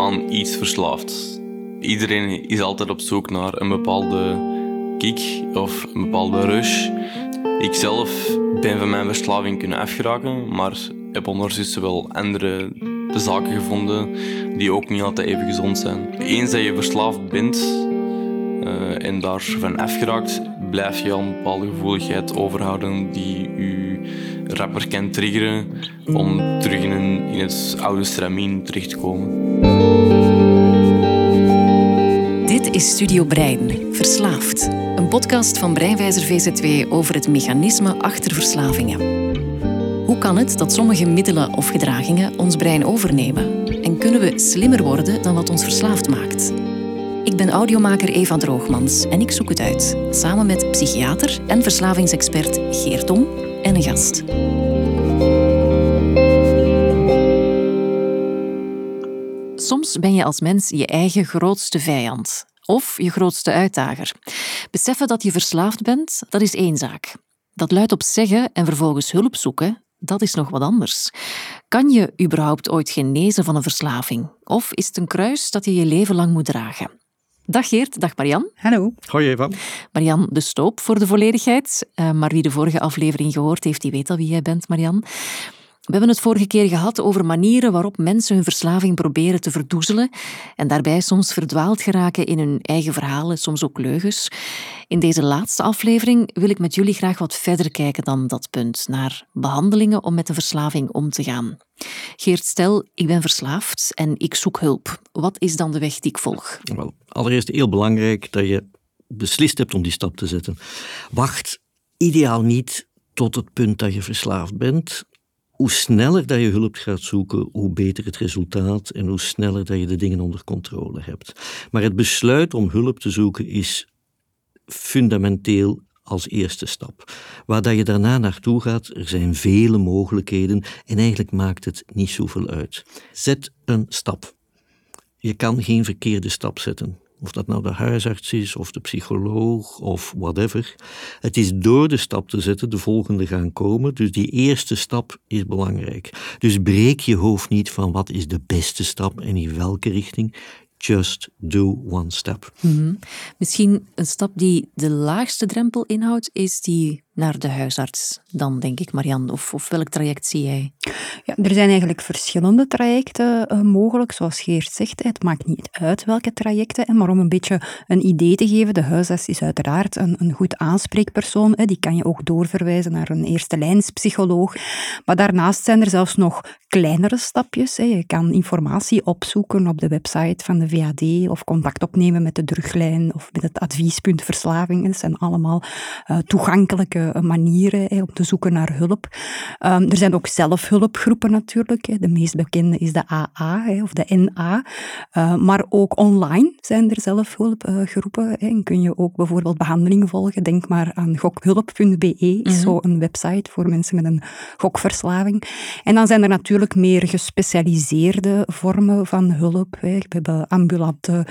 aan iets verslaafd. Iedereen is altijd op zoek naar een bepaalde kick of een bepaalde rush. Ik zelf ben van mijn verslaving kunnen afgeraken, maar heb ondertussen wel andere zaken gevonden die ook niet altijd even gezond zijn. Eens dat je verslaafd bent uh, en daarvan afgeraakt, blijf je al een bepaalde gevoeligheid overhouden die je rapper kan triggeren om terug in, in het oude stramien terecht te komen. Dit is Studio Brein, Verslaafd. Een podcast van Breinwijzer VZW over het mechanisme achter verslavingen. Hoe kan het dat sommige middelen of gedragingen ons brein overnemen? En kunnen we slimmer worden dan wat ons verslaafd maakt? Ik ben audiomaker Eva Droogmans en ik zoek het uit, samen met psychiater en verslavingsexpert Geert Om en een gast. Soms ben je als mens je eigen grootste vijand of je grootste uitdager. Beseffen dat je verslaafd bent, dat is één zaak. Dat luidt op zeggen en vervolgens hulp zoeken, dat is nog wat anders. Kan je überhaupt ooit genezen van een verslaving? Of is het een kruis dat je je leven lang moet dragen? Dag Geert, dag Marian. Hallo. Hoi Eva. Marian de Stoop voor de volledigheid. Uh, maar wie de vorige aflevering gehoord heeft, die weet al wie jij bent, Marian. We hebben het vorige keer gehad over manieren waarop mensen hun verslaving proberen te verdoezelen en daarbij soms verdwaald geraken in hun eigen verhalen, soms ook leugens. In deze laatste aflevering wil ik met jullie graag wat verder kijken dan dat punt, naar behandelingen om met de verslaving om te gaan. Geert, stel, ik ben verslaafd en ik zoek hulp. Wat is dan de weg die ik volg? Wel, allereerst heel belangrijk dat je beslist hebt om die stap te zetten. Wacht ideaal niet tot het punt dat je verslaafd bent, hoe sneller dat je hulp gaat zoeken, hoe beter het resultaat en hoe sneller dat je de dingen onder controle hebt. Maar het besluit om hulp te zoeken is fundamenteel als eerste stap. Waar dat je daarna naartoe gaat, er zijn vele mogelijkheden en eigenlijk maakt het niet zoveel uit. Zet een stap. Je kan geen verkeerde stap zetten. Of dat nou de huisarts is, of de psycholoog, of whatever. Het is door de stap te zetten de volgende gaan komen. Dus die eerste stap is belangrijk. Dus breek je hoofd niet van wat is de beste stap en in welke richting. Just do one step. Mhm. Misschien een stap die de laagste drempel inhoudt, is die naar de huisarts dan, denk ik, Marian? Of, of welk traject zie jij? Ja, er zijn eigenlijk verschillende trajecten uh, mogelijk. Zoals Geert zegt, het maakt niet uit welke trajecten. Maar om een beetje een idee te geven, de huisarts is uiteraard een, een goed aanspreekpersoon. Hè. Die kan je ook doorverwijzen naar een eerste lijnspsycholoog. Maar daarnaast zijn er zelfs nog kleinere stapjes. Hè. Je kan informatie opzoeken op de website van de VAD of contact opnemen met de druglijn of met het adviespunt verslaving. Dat zijn allemaal uh, toegankelijke manieren hè, om te zoeken naar hulp. Um, er zijn ook zelfhulpgroepen natuurlijk. Hè. De meest bekende is de AA hè, of de NA. Uh, maar ook online zijn er zelfhulpgroepen. Hè. En kun je ook bijvoorbeeld behandeling volgen. Denk maar aan gokhulp.be, is mm zo een website voor mensen met een gokverslaving. En dan zijn er natuurlijk meer gespecialiseerde vormen van hulp. Hè. We hebben ambulante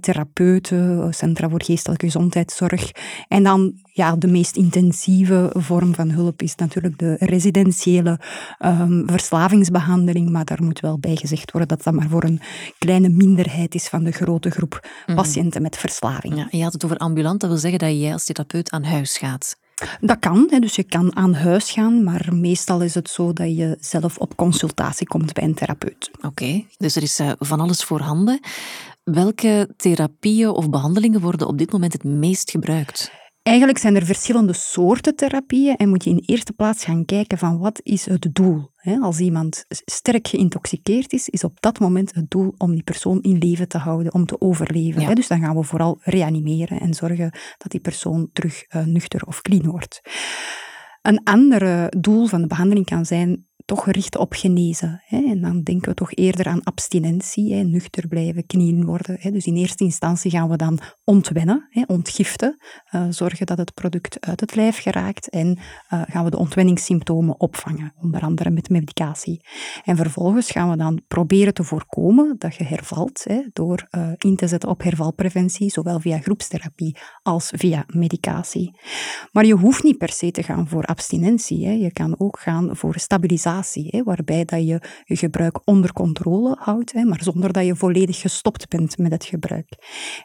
therapeuten, centra voor geestelijke gezondheidszorg. En dan ja, de meest intensieve vorm van hulp is natuurlijk de residentiële um, verslavingsbehandeling, maar daar moet wel bij gezegd worden dat dat maar voor een kleine minderheid is van de grote groep mhm. patiënten met verslaving. Ja, je had het over ambulant, dat wil zeggen dat jij als therapeut aan huis gaat. Dat kan, dus je kan aan huis gaan, maar meestal is het zo dat je zelf op consultatie komt bij een therapeut. Oké, dus er is eh, van alles voorhanden. Welke therapieën of behandelingen worden op dit moment het meest gebruikt? Eigenlijk zijn er verschillende soorten therapieën en moet je in eerste plaats gaan kijken van wat is het doel. Als iemand sterk geïntoxiceerd is, is op dat moment het doel om die persoon in leven te houden, om te overleven. Dus dan gaan we vooral reanimeren en zorgen dat die persoon terug uh, nuchter of clean wordt. Een ander doel van de behandeling kan zijn toch richten op genezen. Hè. En dan denken we toch eerder aan abstinentie, hè, nuchter blijven, knieën worden. Hè. Dus in eerste instantie gaan we dan ontwennen, hè, ontgiften, uh, zorgen dat het product uit het lijf geraakt en uh, gaan we de ontwenningssymptomen opvangen, onder andere met medicatie. En vervolgens gaan we dan proberen te voorkomen dat je hervalt door uh, in te zetten op hervalpreventie, zowel via groepstherapie als via medicatie. Maar je hoeft niet per se te gaan voor abstinentie. Je kan ook gaan voor stabilisatie hè, waarbij dat je je gebruik onder controle houdt, hè, maar zonder dat je volledig gestopt bent met het gebruik.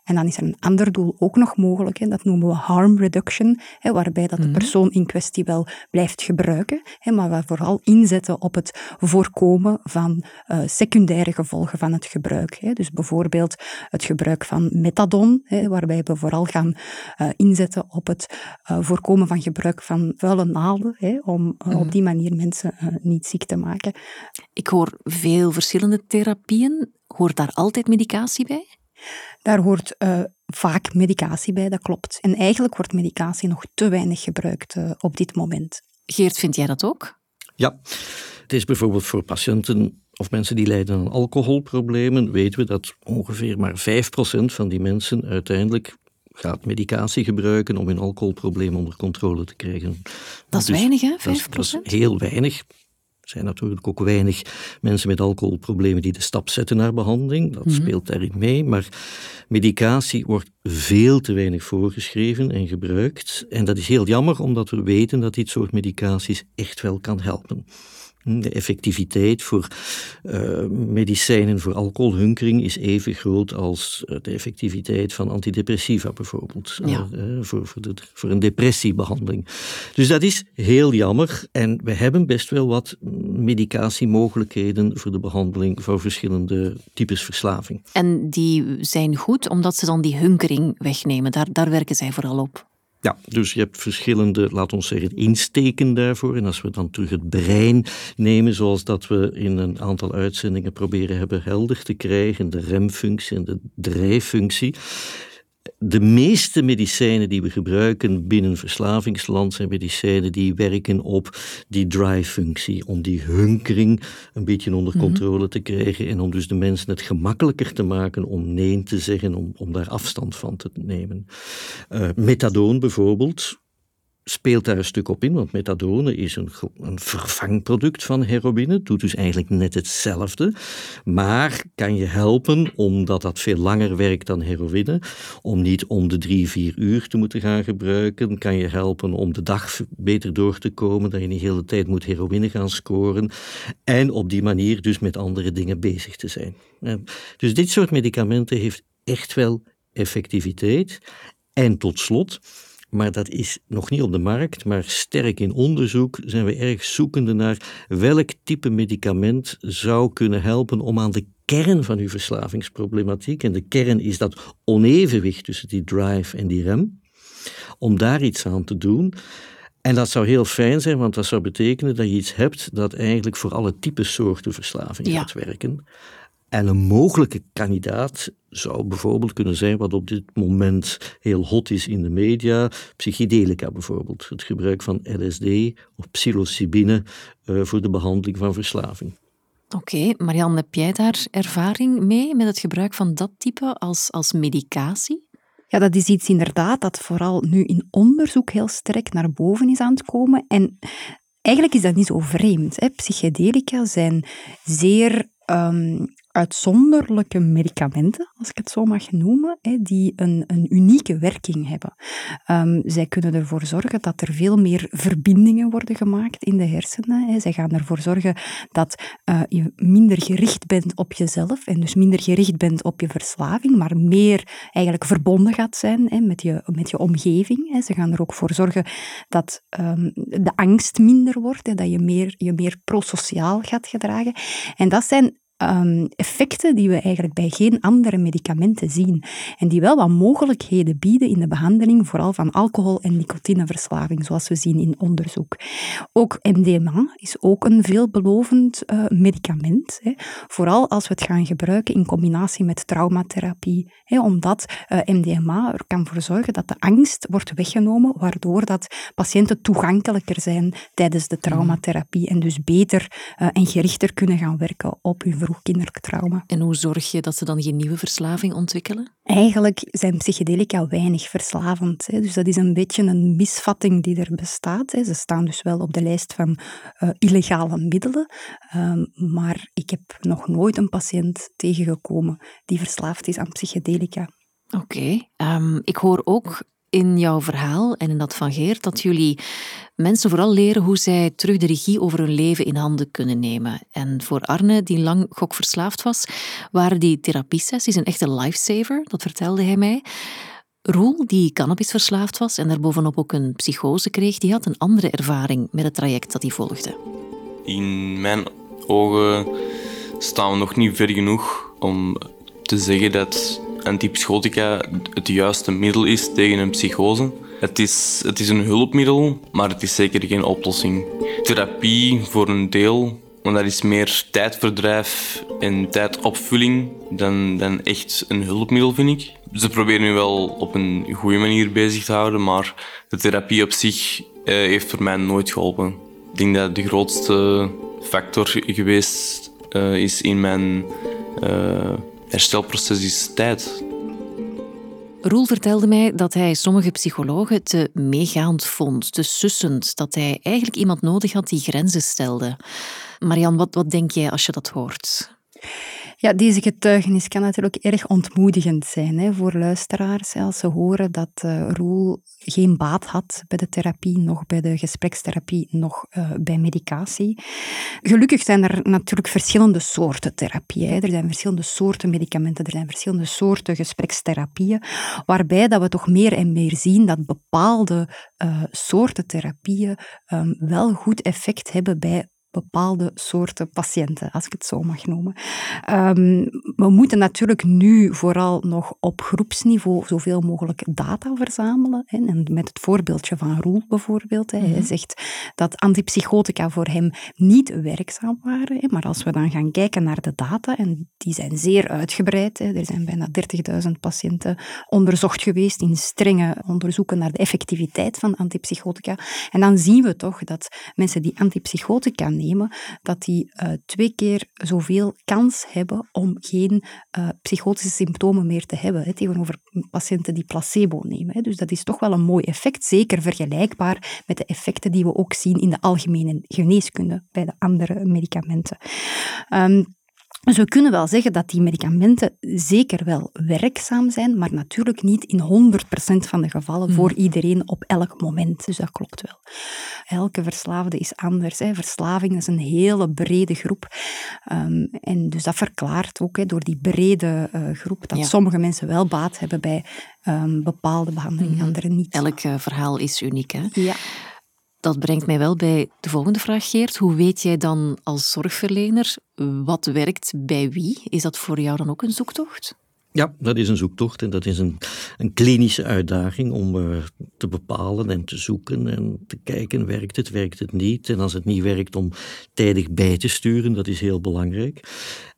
En dan is er een ander doel ook nog mogelijk, hè, dat noemen we harm reduction, hè, waarbij dat de mhm. persoon in kwestie wel blijft gebruiken, hè, maar we vooral inzetten op het voorkomen van uh, secundaire gevolgen van het gebruik. Hè. Dus bijvoorbeeld het gebruik van methadon, hè, waarbij we vooral gaan uh, inzetten op het uh, voorkomen van gebruik van vuile naalden, hè, om op mhm. die manier mensen niet ziek te maken. Ik hoor veel verschillende therapieën. Hoort daar altijd medicatie bij? Daar hoort uh, vaak medicatie bij, dat klopt. En eigenlijk wordt medicatie nog te weinig gebruikt uh, op dit moment. Geert, vind jij dat ook? Ja, het is bijvoorbeeld voor patiënten of mensen die lijden aan alcoholproblemen, weten we dat ongeveer maar 5% van die mensen uiteindelijk gaat medicatie gebruiken om hun alcoholprobleem onder controle te krijgen. Dat is dus weinig, hè? 5%? Dat is, dat is heel weinig. Er zijn natuurlijk ook weinig mensen met alcoholproblemen die de stap zetten naar behandeling. Dat mhm. speelt daarin mee. Maar medicatie wordt veel te weinig voorgeschreven en gebruikt. En dat is heel jammer, omdat we weten dat dit soort medicaties echt wel kan helpen. De effectiviteit voor uh, medicijnen voor alcoholhunkering is even groot als eh, de effectiviteit van antidepressiva bijvoorbeeld. Ja. Uh, voor, voor, de, voor, een depressiebehandeling. Dus dat is heel jammer. En we hebben best wel wat medicatiemogelijkheden voor de behandeling van verschillende types verslaving. En die zijn goed omdat ze dan die hunkering wegnemen. Daar, daar werken zij vooral op. Ja, dus je hebt verschillende, laat ons zeggen, insteken daarvoor. En als we dan terug het brein nemen, zoals dat we in een aantal uitzendingen proberen hebben helder te krijgen, de remfunctie en de drijffunctie, de meeste medicijnen die we gebruiken binnen verslavingsland zijn medicijnen die werken op die drive-functie, om die hunkering een beetje onder mhm. controle te krijgen en om dus de mensen het gemakkelijker te maken om nee te zeggen, om, om daar afstand van te nemen. Uh, methadone bijvoorbeeld, speelt daar een stuk op in, want methadone is een, een vervangproduct van heroïne, het doet dus eigenlijk net hetzelfde, maar kan je helpen, omdat dat veel langer werkt dan heroïne, om niet om de drie, vier uur te moeten gaan gebruiken, kan je helpen om de dag beter door te komen, dat je niet de hele tijd moet heroïne gaan scoren, en op die manier dus met andere dingen bezig te zijn. Dus dit soort medicamenten heeft echt wel effectiviteit. En tot slot, maar dat is nog niet op de markt, maar sterk in onderzoek zijn we erg zoekende naar welk type medicament zou kunnen helpen om aan de kern van uw verslavingsproblematiek, en de kern is dat onevenwicht tussen die drive en die rem, om daar iets aan te doen. En dat zou heel fijn zijn, want dat zou betekenen dat je iets hebt dat eigenlijk voor alle type soorten verslaving gaat werken. En een mogelijke kandidaat zou bijvoorbeeld kunnen zijn wat op dit moment heel hot is in de media, psychedelica bijvoorbeeld. Het gebruik van LSD of psilocybine uh, voor de behandeling van verslaving. Oké, Marianne, heb jij daar ervaring mee met het gebruik van dat type als, als medicatie? Ja, dat is iets inderdaad dat vooral nu in onderzoek heel sterk naar boven is aan het komen. En eigenlijk is dat niet zo vreemd. Hè. Psychedelica zijn zeer um, uitzonderlijke medicamenten, als ik het zo mag noemen, die een, een unieke werking hebben. Um, zij kunnen ervoor zorgen dat er veel meer verbindingen worden gemaakt in de hersenen. Zij gaan ervoor zorgen dat uh, je minder gericht bent op jezelf en dus minder gericht bent op je verslaving, maar meer eigenlijk verbonden gaat zijn met, je, met je omgeving. Ze gaan er ook voor zorgen dat um, de angst minder wordt, dat je meer, je meer prosociaal gaat gedragen. En dat zijn um, effecten die we eigenlijk bij geen andere medicamenten zien. En die wel wat mogelijkheden bieden in de behandeling, vooral van alcohol- en nicotineverslaving, zoals we zien in onderzoek. Ook MDMA is ook een veelbelovend uh, medicament. Hè. Vooral als we het gaan gebruiken in combinatie met traumatherapie. Hè, omdat uh, MDMA er kan voor zorgen dat de angst wordt weggenomen, waardoor dat patiënten toegankelijker zijn tijdens de traumatherapie en dus beter uh, en gerichter kunnen gaan werken op hun kinderlijk trauma. En hoe zorg je dat ze dan geen nieuwe verslaving ontwikkelen? Eigenlijk zijn psychedelica weinig verslavend. Hè. Dus dat is een beetje een misvatting die er bestaat. Hè. Ze staan dus wel op de lijst van uh, illegale middelen. Um, maar ik heb nog nooit een patiënt tegengekomen die verslaafd is aan psychedelica. Oké. Okay. Um, ehm, ik hoor ook in jouw verhaal en in dat van Geert dat jullie mensen vooral leren hoe zij terug de regie over hun leven in handen kunnen nemen. En voor Arne, die lang gokverslaafd was, waren die therapiesessies een echte lifesaver, dat vertelde hij mij. Roel, die cannabisverslaafd was en daarbovenop ook een psychose kreeg, die had een andere ervaring met het traject dat hij volgde. In mijn ogen staan we nog niet ver genoeg om te zeggen dat antipsychotica het juiste middel is tegen een psychose. Het is, het is een hulpmiddel, maar het is zeker geen oplossing. Therapie voor een deel, want dat is meer tijdverdrijf en tijdopvulling dan, dan echt een hulpmiddel, vind ik. Ze proberen nu wel op een goede manier bezig te houden, maar de therapie op zich eh, heeft voor mij nooit geholpen. Ik denk dat de grootste factor geweest uh, is in mijn uh, herstelproces is tijd. Roel vertelde mij dat hij sommige psychologen te meegaand vond, te sussend, dat hij eigenlijk iemand nodig had die grenzen stelde. Marian, wat, wat denk jij als je dat hoort? Ja, deze getuigenis kan natuurlijk erg ontmoedigend zijn hè, voor luisteraars. Als ze horen dat uh, Roel geen baat had bij de therapie, nog bij de gesprekstherapie, nog uh, bij medicatie. Gelukkig zijn er natuurlijk verschillende soorten therapieën. Er zijn verschillende soorten medicamenten, er zijn verschillende soorten gesprekstherapieën, waarbij dat we toch meer en meer zien dat bepaalde uh, soorten therapieën um, wel goed effect hebben bij bepaalde soorten patiënten, als ik het zo mag noemen. Um, we moeten natuurlijk nu vooral nog op groepsniveau zoveel mogelijk data verzamelen. Hè. En met het voorbeeldje van Roel bijvoorbeeld. Hè. Hij mhm. zegt dat antipsychotica voor hem niet werkzaam waren. Hè. Maar als we dan gaan kijken naar de data, en die zijn zeer uitgebreid. Hè. Er zijn bijna 30.000 patiënten onderzocht geweest in strenge onderzoeken naar de effectiviteit van antipsychotica. En dan zien we toch dat mensen die antipsychotica nemen, dat die uh, twee keer zoveel kans hebben om geen uh, psychotische symptomen meer te hebben, hè, tegenover patiënten die placebo nemen. Hè. Dus dat is toch wel een mooi effect, zeker vergelijkbaar met de effecten die we ook zien in de algemene geneeskunde bij de andere medicamenten. Um, dus we kunnen wel zeggen dat die medicamenten zeker wel werkzaam zijn, maar natuurlijk niet in 100% van de gevallen hmm. voor iedereen op elk moment. Dus dat klopt wel. Elke verslaafde is anders. Hè. Verslaving is een hele brede groep. Um, en dus dat verklaart ook hè, door die brede uh, groep dat sommige mensen wel baat hebben bij um, bepaalde behandelingen, mm anderen niet. Elk uh, verhaal is uniek. Hè? Ja. Dat brengt mij wel bij de volgende vraag, Geert. Hoe weet jij dan als zorgverlener wat werkt bij wie? Is dat voor jou dan ook een zoektocht? Ja, dat is een zoektocht en dat is een, een klinische uitdaging om uh, te bepalen en te zoeken en te kijken, werkt het, werkt het niet? En als het niet werkt, om tijdig bij te sturen, dat is heel belangrijk.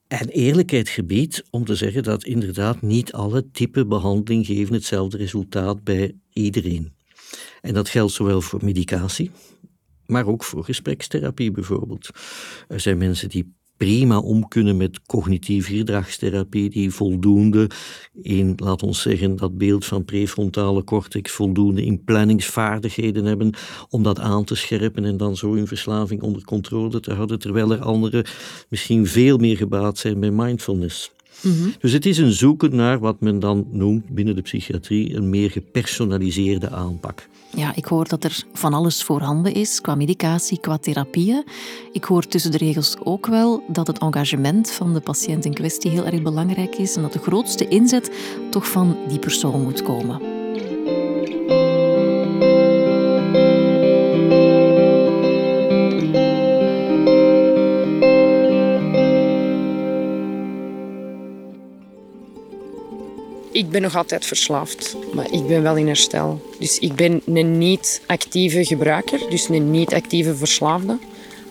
En eerlijkheid gebied om te zeggen dat inderdaad niet alle typen behandeling geven hetzelfde resultaat bij iedereen. En dat geldt zowel voor medicatie, maar ook voor gesprekstherapie bijvoorbeeld. Er zijn mensen die prima om kunnen met cognitieve gedragstherapie, die voldoende in, laat ons zeggen, dat beeld van prefrontale cortex, voldoende in planningsvaardigheden hebben om dat aan te scherpen en dan zo hun verslaving onder controle te houden, terwijl er anderen misschien veel meer gebaat zijn bij mindfulness. Mhm. Dus het is een zoeken naar wat men dan noemt binnen de psychiatrie een meer gepersonaliseerde aanpak. Ja, ik hoor dat er van alles voorhanden is qua medicatie, qua therapieën. Ik hoor tussen de regels ook wel dat het engagement van de patiënt in kwestie heel erg belangrijk is en dat de grootste inzet toch van die persoon moet komen. Ik ben nog altijd verslaafd, maar ik ben wel in herstel. Dus ik ben een niet-actieve gebruiker, dus een niet-actieve verslaafde.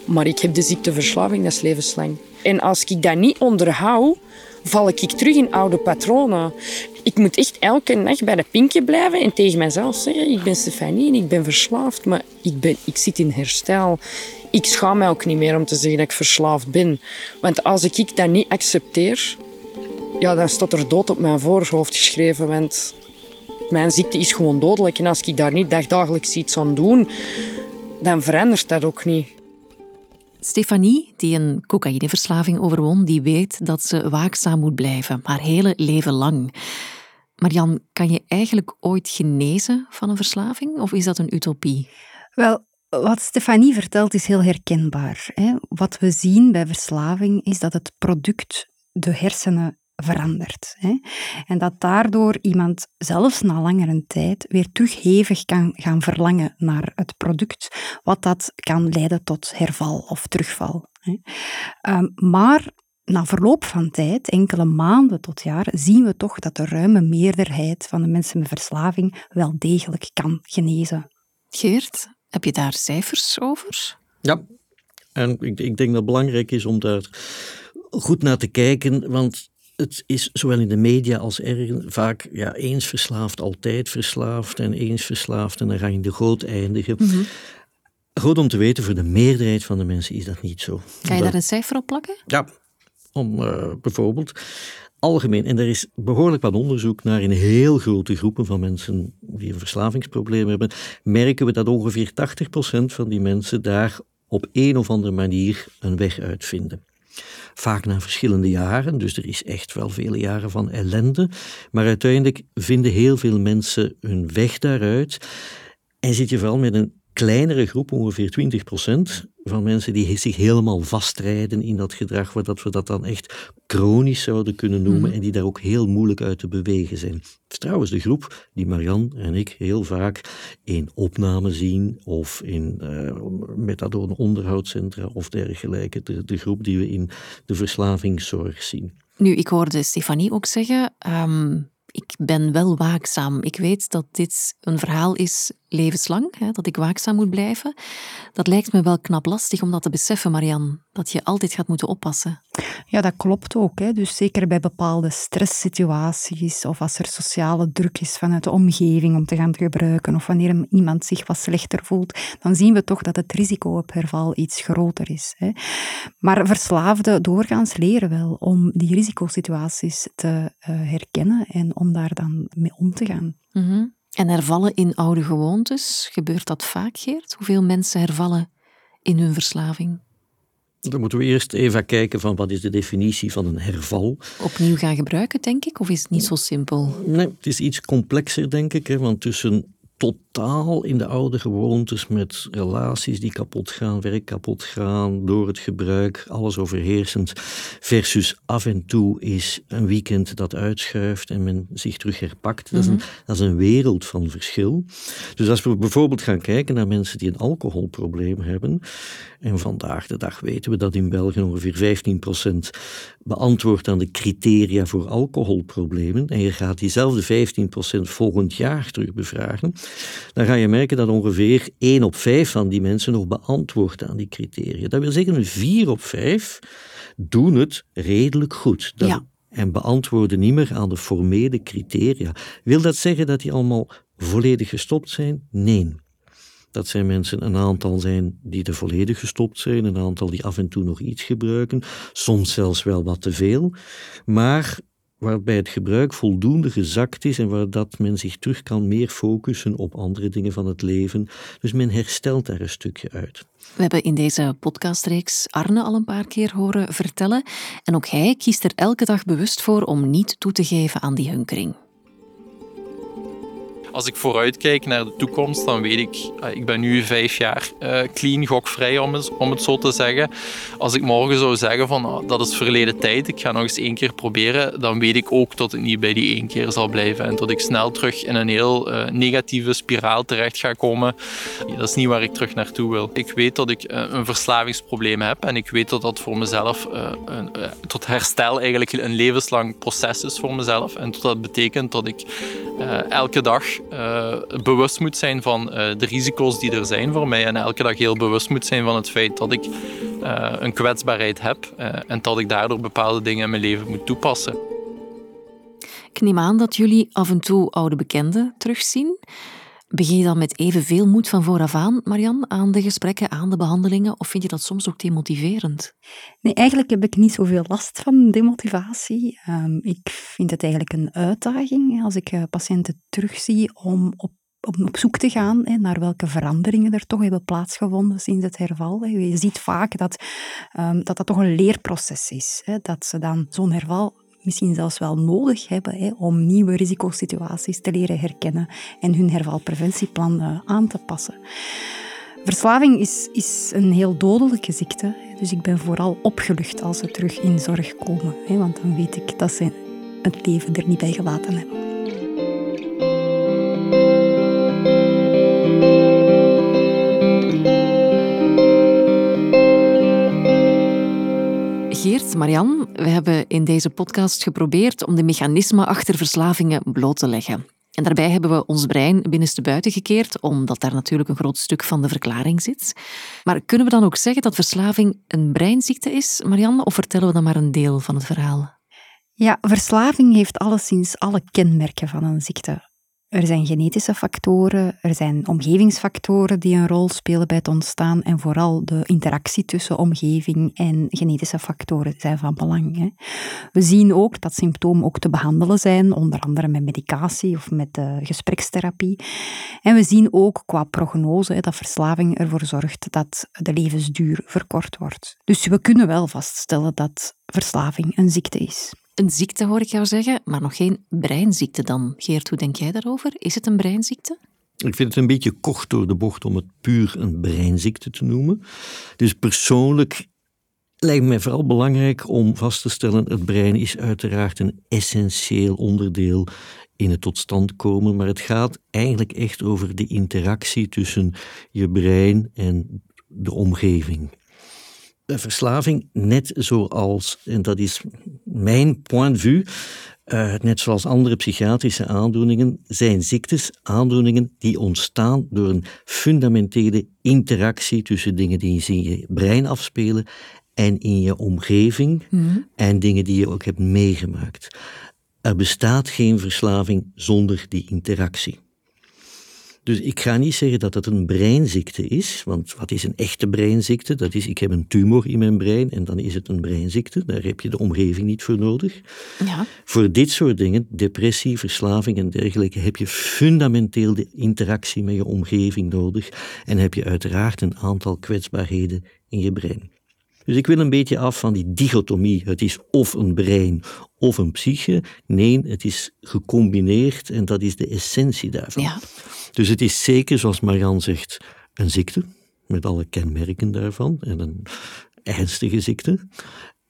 Maar ik heb de ziekteverslaving, dat is levenslang. En als ik dat niet onderhoud, val ik terug in oude patronen. Ik moet echt elke nacht bij de pinkje blijven en tegen mezelf zeggen: Ik ben Stefanie en ik ben verslaafd, maar ik, ben, ik zit in herstel. Ik schaam mij ook niet meer om te zeggen dat ik verslaafd ben. Want als ik dat niet accepteer, ja, dan staat er dood op mijn voorhoofd geschreven. Want mijn ziekte is gewoon dodelijk. En als ik daar niet dagdagelijks iets aan doe, dan verandert dat ook niet. Stefanie, die een cocaïneverslaving overwon, die weet dat ze waakzaam moet blijven, haar hele leven lang. Marian, kan je eigenlijk ooit genezen van een verslaving of is dat een utopie? Wel, wat Stefanie vertelt is heel herkenbaar. Hè. Wat we zien bij verslaving is dat het product de hersenen verandert. Hè. En dat daardoor iemand zelfs na langere tijd weer terug hevig kan gaan verlangen naar het product, wat dat kan leiden tot herval of terugval. Hè. Um, maar na verloop van tijd, enkele maanden tot jaar, zien we toch dat de ruime meerderheid van de mensen met verslaving wel degelijk kan genezen. Geert, heb je daar cijfers over? Ja, en ik, ik denk dat het belangrijk is om daar goed naar te kijken, want het is zowel in de media als ergens vaak ja, eens verslaafd, altijd verslaafd en eens verslaafd en dan ga je in de goot eindigen. Mm Goed om te weten, voor de meerderheid van de mensen is dat niet zo. Kan je daar een cijfer op plakken? Ja, om uh, bijvoorbeeld algemeen, en er is behoorlijk wat onderzoek naar in heel grote groepen van mensen die een verslavingsprobleem hebben, merken we dat ongeveer 80% van die mensen daar op een of andere manier een weg uitvinden. Vaak na verschillende jaren, dus er is echt wel vele jaren van ellende. Maar uiteindelijk vinden heel veel mensen hun weg daaruit. En zit je vooral met een kleinere groep, ongeveer 20% van mensen die zich helemaal vastrijden in dat gedrag, waar dat we dat dan echt chronisch zouden kunnen noemen mhm. en die daar ook heel moeilijk uit te bewegen zijn. Het is trouwens de groep die Marian en ik heel vaak in opname zien of in uh, methadone onderhoudscentra of dergelijke. De, de groep die we in de verslavingszorg zien. Nu, ik hoorde Stefanie ook zeggen, um, ik ben wel waakzaam. Ik weet dat dit een verhaal is levenslang, hè, dat ik waakzaam moet blijven. Dat lijkt me wel knap lastig om dat te beseffen, Marian, dat je altijd gaat moeten oppassen. Ja, dat klopt ook. Hè. Dus zeker bij bepaalde stresssituaties of als er sociale druk is vanuit de omgeving om te gaan gebruiken of wanneer iemand zich wat slechter voelt, dan zien we toch dat het risico op herval iets groter is. Hè. Maar verslaafden doorgaans leren wel om die risicosituaties te uh, herkennen en om daar dan mee om te gaan. Mm -hmm. En hervallen in oude gewoontes, gebeurt dat vaak, Geert? Hoeveel mensen hervallen in hun verslaving? Dan moeten we eerst even kijken van wat is de definitie van een herval. Opnieuw gaan gebruiken, denk ik, of is het niet zo simpel? Nee, het is iets complexer, denk ik. Hè, want tussen totaal in de oude gewoontes met relaties die kapot gaan, werk kapot gaan, door het gebruik, alles overheersend, versus af en toe is een weekend dat uitschuift en men zich terug herpakt. dat, is een, mhm. dat is een wereld van verschil. Dus als we bijvoorbeeld gaan kijken naar mensen die een alcoholprobleem hebben, en vandaag de dag weten we dat in België ongeveer 15% beantwoordt aan de criteria voor alcoholproblemen, en je gaat diezelfde 15% volgend jaar terug bevragen, dan ga je merken dat ongeveer 1 op 5 van die mensen nog beantwoordt aan die criteria. Dat wil zeggen, 4 op 5 doen het redelijk goed. ja. En beantwoorden niet meer aan de formele criteria. Wil dat zeggen dat die allemaal volledig gestopt zijn? Nee. Dat zijn mensen, een aantal zijn die er volledig gestopt zijn, een aantal die af en toe nog iets gebruiken, soms zelfs wel wat te veel. Maar waarbij het gebruik voldoende gezakt is en waar dat men zich terug kan meer focussen op andere dingen van het leven. Dus men herstelt daar een stukje uit. We hebben in deze podcastreeks Arne al een paar keer horen vertellen en ook hij kiest er elke dag bewust voor om niet toe te geven aan die hunkering als ik vooruitkijk naar de toekomst, dan weet ik, eh, ik ben nu vijf jaar uh, clean, gokvrij om het, om het zo te zeggen. Als ik morgen zou zeggen van ah, dat is verleden tijd, ik ga nog eens één keer proberen, dan weet ik ook dat het niet bij die één keer zal blijven en dat ik snel terug in een heel uh, negatieve spiraal terecht ga komen. Dat is niet waar ik terug naartoe wil. Ik weet dat ik een verslavingsprobleem heb en ik weet dat dat voor mezelf een, tot herstel eigenlijk een levenslang proces is voor mezelf en dat betekent dat ik elke dag uh, bewust moet zijn van uh, de risico's die er zijn voor mij. En elke dag heel bewust moet zijn van het feit dat ik uh, een kwetsbaarheid heb. en dat ik daardoor bepaalde dingen in mijn leven moet toepassen. Ik neem aan dat jullie af en toe oude bekenden terugzien. Begin je dan met evenveel moed van vooraf aan, Marian, aan de gesprekken, aan de behandelingen? Of vind je dat soms ook demotiverend? Nee, eigenlijk heb ik niet zoveel last van demotivatie. Um, ik vind het eigenlijk een uitdaging als ik uh, patiënten terugzie om op op zoek te gaan hè, naar welke veranderingen er toch hebben plaatsgevonden sinds het herval. Je ziet vaak dat um, dat, dat toch een leerproces is. Hè, dat ze dan zo'n herval misschien zelfs wel nodig hebben hè, om nieuwe risicosituaties te leren herkennen en hun hervalpreventieplan uh, aan te passen. Verslaving is, is een heel dodelijke ziekte, dus ik ben vooral opgelucht als ze terug in zorg komen, hè, want dan weet ik dat ze het leven er niet bij gelaten hebben. Geert, Marian, we hebben in deze podcast geprobeerd om de mechanismen achter verslavingen bloot te leggen. En daarbij hebben we ons brein binnenste buiten gekeerd, omdat daar natuurlijk een groot stuk van de verklaring zit. Maar kunnen we dan ook zeggen dat verslaving een breinziekte is, Marianne, of vertellen we dan maar een deel van het verhaal? Ja, verslaving heeft alleszins alle kenmerken van een ziekte. Er zijn genetische factoren, er zijn omgevingsfactoren die een rol spelen bij het ontstaan en vooral de interactie tussen omgeving en genetische factoren zijn van belang. Hè. We zien ook dat symptomen ook te behandelen zijn, onder andere met medicatie of met uh, gesprekstherapie. En we zien ook qua prognose hè, dat verslaving ervoor zorgt dat de levensduur verkort wordt. Dus we kunnen wel vaststellen dat verslaving een ziekte is. Een ziekte hoor ik jou zeggen, maar nog geen breinziekte dan. Geert, hoe denk jij daarover? Is het een breinziekte? Ik vind het een beetje kort door de bocht om het puur een breinziekte te noemen. Dus persoonlijk lijkt mij vooral belangrijk om vast te stellen: het brein is uiteraard een essentieel onderdeel in het tot stand komen, maar het gaat eigenlijk echt over de interactie tussen je brein en de omgeving verslaving, net zoals, en dat is mijn point de vue, uh, net zoals andere psychiatrische aandoeningen, zijn ziektes aandoeningen die ontstaan door een fundamentele interactie tussen dingen die in je brein afspelen en in je omgeving mhm. en dingen die je ook hebt meegemaakt. Er bestaat geen verslaving zonder die interactie. Dus ik ga niet zeggen dat het een breinziekte is, want wat is een echte breinziekte? Dat is, ik heb een tumor in mijn brein en dan is het een breinziekte. Daar heb je de omgeving niet voor nodig. Ja. Voor dit soort dingen, depressie, verslaving en dergelijke, heb je fundamenteel de interactie met je omgeving nodig en heb je uiteraard een aantal kwetsbaarheden in je brein. Dus ik wil een beetje af van die dichotomie. Het is of een brein of een psyche. Nee, het is gecombineerd en dat is de essentie daarvan. Ja. Dus het is zeker, zoals Marian zegt, een ziekte, met alle kenmerken daarvan, en een ernstige ziekte.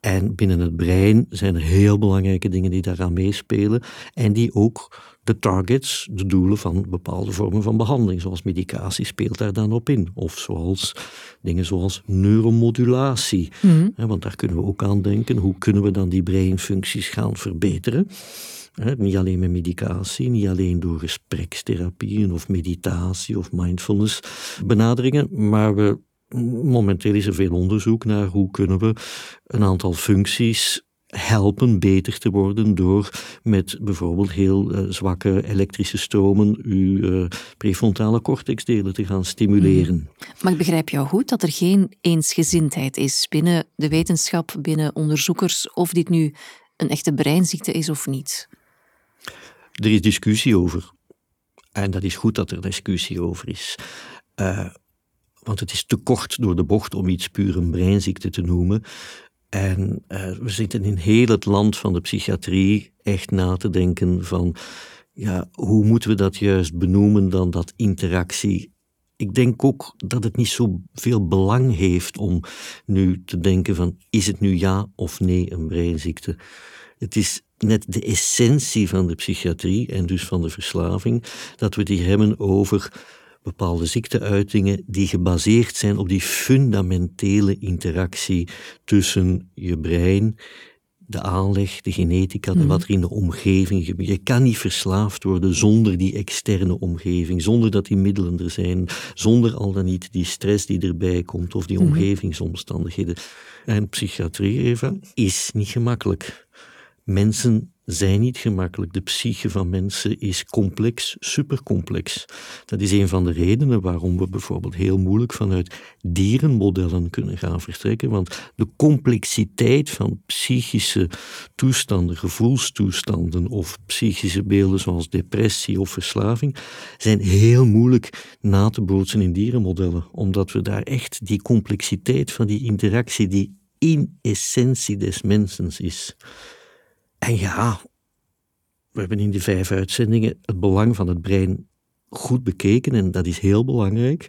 En binnen het brein zijn er heel belangrijke dingen die daaraan meespelen en die ook de targets, de doelen van bepaalde vormen van behandeling, zoals medicatie, speelt daar dan op in. Of zoals dingen zoals neuromodulatie. Mhm. Want daar kunnen we ook aan denken. Hoe kunnen we dan die breinfuncties gaan verbeteren? Niet alleen met medicatie, niet alleen door gesprekstherapieën of meditatie of mindfulness benaderingen, maar we, momenteel is er veel onderzoek naar hoe kunnen we een aantal functies helpen beter te worden door met bijvoorbeeld heel uh, zwakke elektrische stromen uw uh, prefrontale cortexdelen te gaan stimuleren. Mhm. Maar ik begrijp jou goed dat er geen eensgezindheid is binnen de wetenschap, binnen onderzoekers, of dit nu een echte breinziekte is of niet. Er is discussie over. En dat is goed dat er discussie over is. Uh, want het is te kort door de bocht om iets puur een breinziekte te noemen. En uh, we zitten in heel het land van de psychiatrie echt na te denken van, ja, hoe moeten we dat juist benoemen dan dat interactie? Ik denk ook dat het niet zo veel belang heeft om nu te denken van, is het nu ja of nee een breinziekte? Het is net de essentie van de psychiatrie en dus van de verslaving, dat we die hebben over bepaalde ziekteuitingen die gebaseerd zijn op die fundamentele interactie tussen je brein, de aanleg, de genetica en mhm. wat er in de omgeving gebeurt. Je kan niet verslaafd worden zonder die externe omgeving, zonder dat die middelen er zijn, zonder al dan niet die stress die erbij komt of die mhm. omgevingsomstandigheden. En psychiatrie, Eva, is niet gemakkelijk. Mensen zijn niet gemakkelijk. De psyche van mensen is complex, supercomplex. Dat is een van de redenen waarom we bijvoorbeeld heel moeilijk vanuit dierenmodellen kunnen gaan vertrekken. Want de complexiteit van psychische toestanden, gevoelstoestanden of psychische beelden zoals depressie of verslaving zijn heel moeilijk na te bootsen in dierenmodellen. Omdat we daar echt die complexiteit van die interactie die in essentie des mensens is En ja, we hebben in die vijf uitzendingen het belang van het brein goed bekeken en dat is heel belangrijk.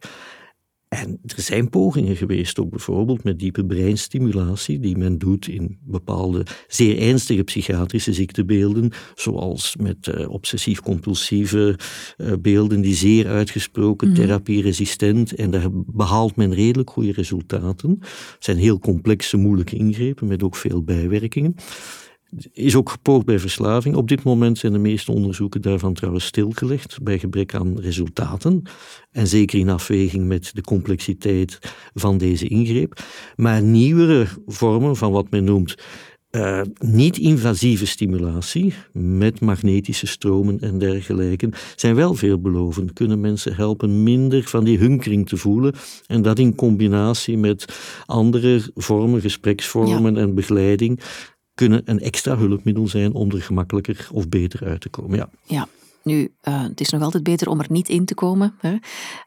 En er zijn pogingen geweest, ook bijvoorbeeld met diepe breinstimulatie, die men doet in bepaalde zeer ernstige psychiatrische ziektebeelden, zoals met uh, obsessief-compulsieve uh, beelden die zeer uitgesproken mm. therapieresistent, en daar behaalt men redelijk goede resultaten. Het zijn heel complexe, moeilijke ingrepen met ook veel bijwerkingen is ook gepoogd bij verslaving. Op dit moment zijn de meeste onderzoeken daarvan trouwens stilgelegd bij gebrek aan resultaten. En zeker in afweging met de complexiteit van deze ingreep. Maar nieuwere vormen van wat men noemt uh, niet-invasieve stimulatie met magnetische stromen en dergelijke zijn wel veelbelovend. Kunnen mensen helpen minder van die hunkering te voelen en dat in combinatie met andere vormen, gespreksvormen en begeleiding kunnen een extra hulpmiddel zijn om er gemakkelijker of beter uit te komen. Ja. ja. Nu, uh, het is nog altijd beter om er niet in te komen. Hè.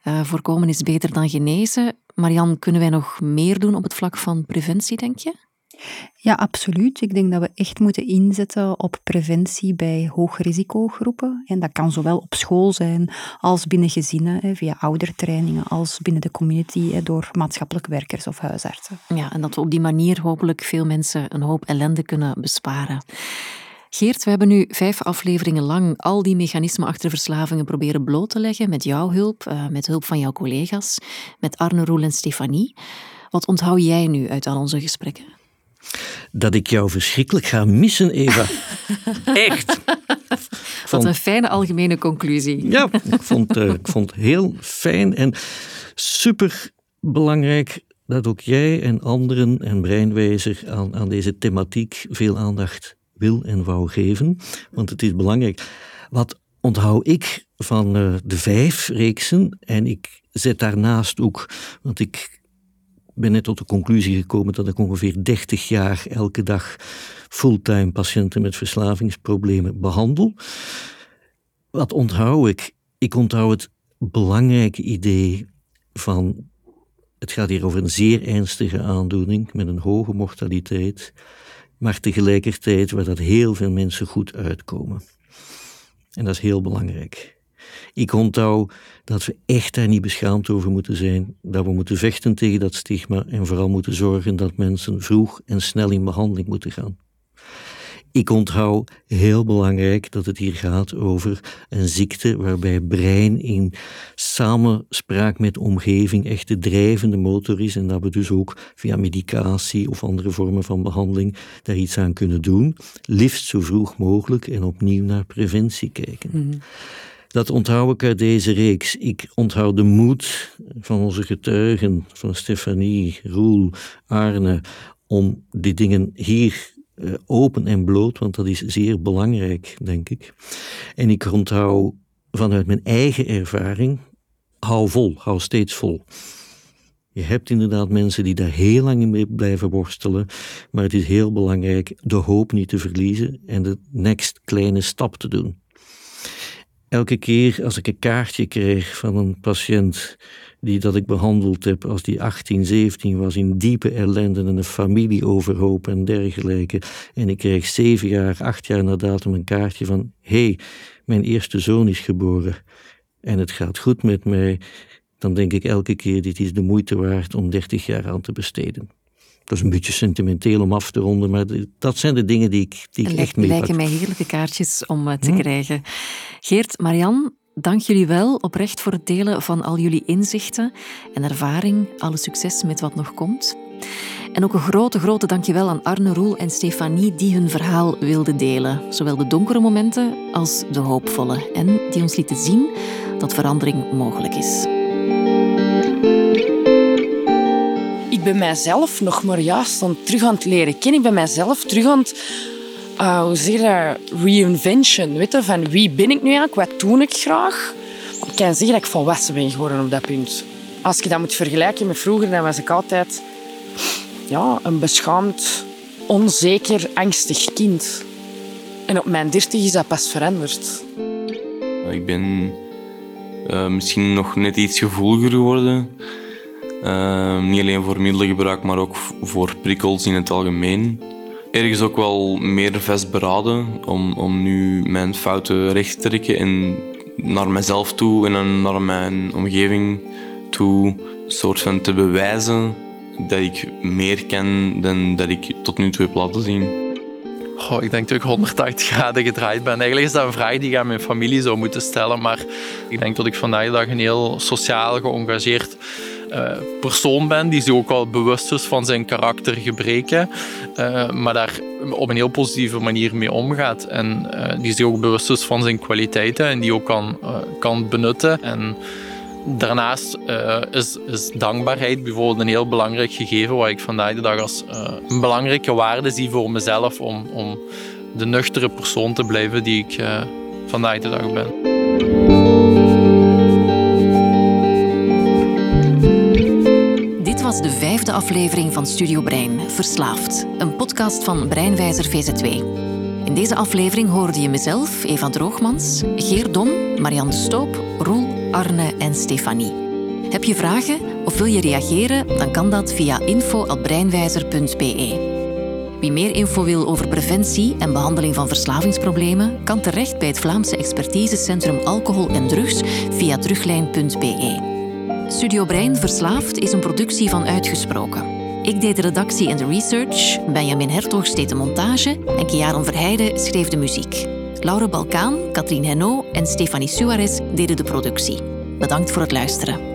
Uh, voorkomen is beter dan genezen. Marian, kunnen wij nog meer doen op het vlak van preventie, denk je? Ja, absoluut. Ik denk dat we echt moeten inzetten op preventie bij hoogrisicogroepen. En dat kan zowel op school zijn als binnen gezinnen, via oudertrainingen, als binnen de community door maatschappelijk werkers of huisartsen. Ja, en dat we op die manier hopelijk veel mensen een hoop ellende kunnen besparen. Geert, we hebben nu vijf afleveringen lang al die mechanismen achter verslavingen proberen bloot te leggen met jouw hulp, eh, met hulp van jouw collega's, met Arne Roel en Stefanie. Wat onthoud jij nu uit al onze gesprekken? Dat ik jou verschrikkelijk ga missen, Eva. Echt. Wat een fijne algemene conclusie. Ja, ik vond, uh, ik vond heel fijn en super belangrijk dat ook jij en anderen en Breinwijzer aan, aan deze thematiek veel aandacht wil en wou geven. Want het is belangrijk. Wat onthoud ik van uh, de vijf reeksen? En ik zet daarnaast ook, want ik ben net tot de conclusie gekomen dat ik ongeveer 30 jaar elke dag fulltime patiënten met verslavingsproblemen behandel. Wat onthoud ik? Ik onthoud het belangrijke idee van. Het gaat hier over een zeer ernstige aandoening met een hoge mortaliteit, maar tegelijkertijd waar dat heel veel mensen goed uitkomen. En dat is heel belangrijk. Ik onthoud dat we echt daar niet beschaamd over moeten zijn, dat we moeten vechten tegen dat stigma en vooral moeten zorgen dat mensen vroeg en snel in behandeling moeten gaan. Ik onthoud heel belangrijk dat het hier gaat over een ziekte waarbij brein in samenspraak met omgeving echt de drijvende motor is en dat we dus ook via medicatie of andere vormen van behandeling daar iets aan kunnen doen, liefst zo vroeg mogelijk en opnieuw naar preventie kijken. Mhm. Dat onthoud ik uit deze reeks. Ik onthoud de moed van onze getuigen, van Stefanie, Roel, Arne, om die dingen hier uh, open en bloot, want dat is zeer belangrijk, denk ik. En ik onthoud vanuit mijn eigen ervaring, hou vol, hou steeds vol. Je hebt inderdaad mensen die daar heel lang mee blijven worstelen, maar het is heel belangrijk de hoop niet te verliezen en de next kleine stap te doen elke keer als ik een kaartje kreeg van een patiënt die dat ik behandeld heb als die 18, 17 was in diepe ellende en een familie overhoop en dergelijke. En ik kreeg zeven jaar, acht jaar na datum een kaartje van hé, hey, mijn eerste zoon is geboren en het gaat goed met mij. Dan denk ik elke keer, dit is de moeite waard om 30 jaar aan te besteden. Dat is een beetje sentimenteel om af te ronden, maar dat zijn de dingen die ik, die ik echt mee lijken mij heerlijke kaartjes om eh, te hm? krijgen. Geert, Marian, dank jullie wel oprecht voor het delen van al jullie inzichten en ervaring. Alle succes met wat nog komt. En ook een grote, grote dankjewel aan Arne Roel en Stefanie die hun verhaal wilden delen. Zowel de donkere momenten als de hoopvolle. En die ons lieten zien dat verandering mogelijk is. Ik ben mijzelf nog maar juist dan terug aan het leren kennen. Ik ben mijzelf terug aan het, uh, hoe reinvention. Weet je, van wie ben ik nu eigenlijk, wat doe ik graag? Ik kan zeggen dat ik volwassen ben geworden op dat punt. Als je dat moet vergelijken met vroeger, dan was ik altijd ja, een beschaamd, onzeker, angstig kind. En op mijn dertig is dat pas veranderd. Ik ben uh, misschien nog net iets gevoeliger geworden. Ehm, niet alleen voor middelengebruik, maar ook voor prikkels in het algemeen. ergens ook wel meer vastberaden om, om nu mijn fouten recht te trekken en naar mezelf toe en naar mijn omgeving toe soort van te bewijzen dat ik meer ken dan dat ik tot nu toe heb laten zien. Oh, ik denk dat ik 180 graden gedraaid ben. Eigenlijk is dat een vraag die ik aan mijn familie zou moeten stellen. Maar ik denk dat ik vandaag dag een heel sociaal geëngageerd uh, persoon ben. Die zich ook wel bewust is van zijn karaktergebreken. Uh, maar daar op een heel positieve manier mee omgaat. En uh, die zich ook bewust is van zijn kwaliteiten. En die ook kan, kan benutten. En Daarnaast is, is, dankbaarheid bijvoorbeeld een heel belangrijk gegeven, wat ik vandaag de dag als een belangrijke waarde zie voor mezelf om, om de nuchtere persoon te blijven die ik vandaag de dag ben. De vijfde aflevering van Studio Brein, Verslaafd, een podcast van Breinwijzer VZ2. In deze aflevering hoorde je mezelf, Eva Droogmans, Geer Dom, Marianne Stoop, Roel Arne en Stefanie. Heb je vragen of wil je reageren? Dan kan dat via info.breinwijzer.be. Wie meer info wil over preventie en behandeling van verslavingsproblemen, kan terecht bij het Vlaamse expertisecentrum alcohol en drugs via teruglijn.be. Studio Brein Verslaafd is een productie van Uitgesproken. Ik deed de redactie en de research, Benjamin Hertog deed de montage en Kiaran Verheijden schreef de muziek. Laura Balkaan, Katrien Henno en Stefanie Suarez deden de productie. Bedankt voor het luisteren.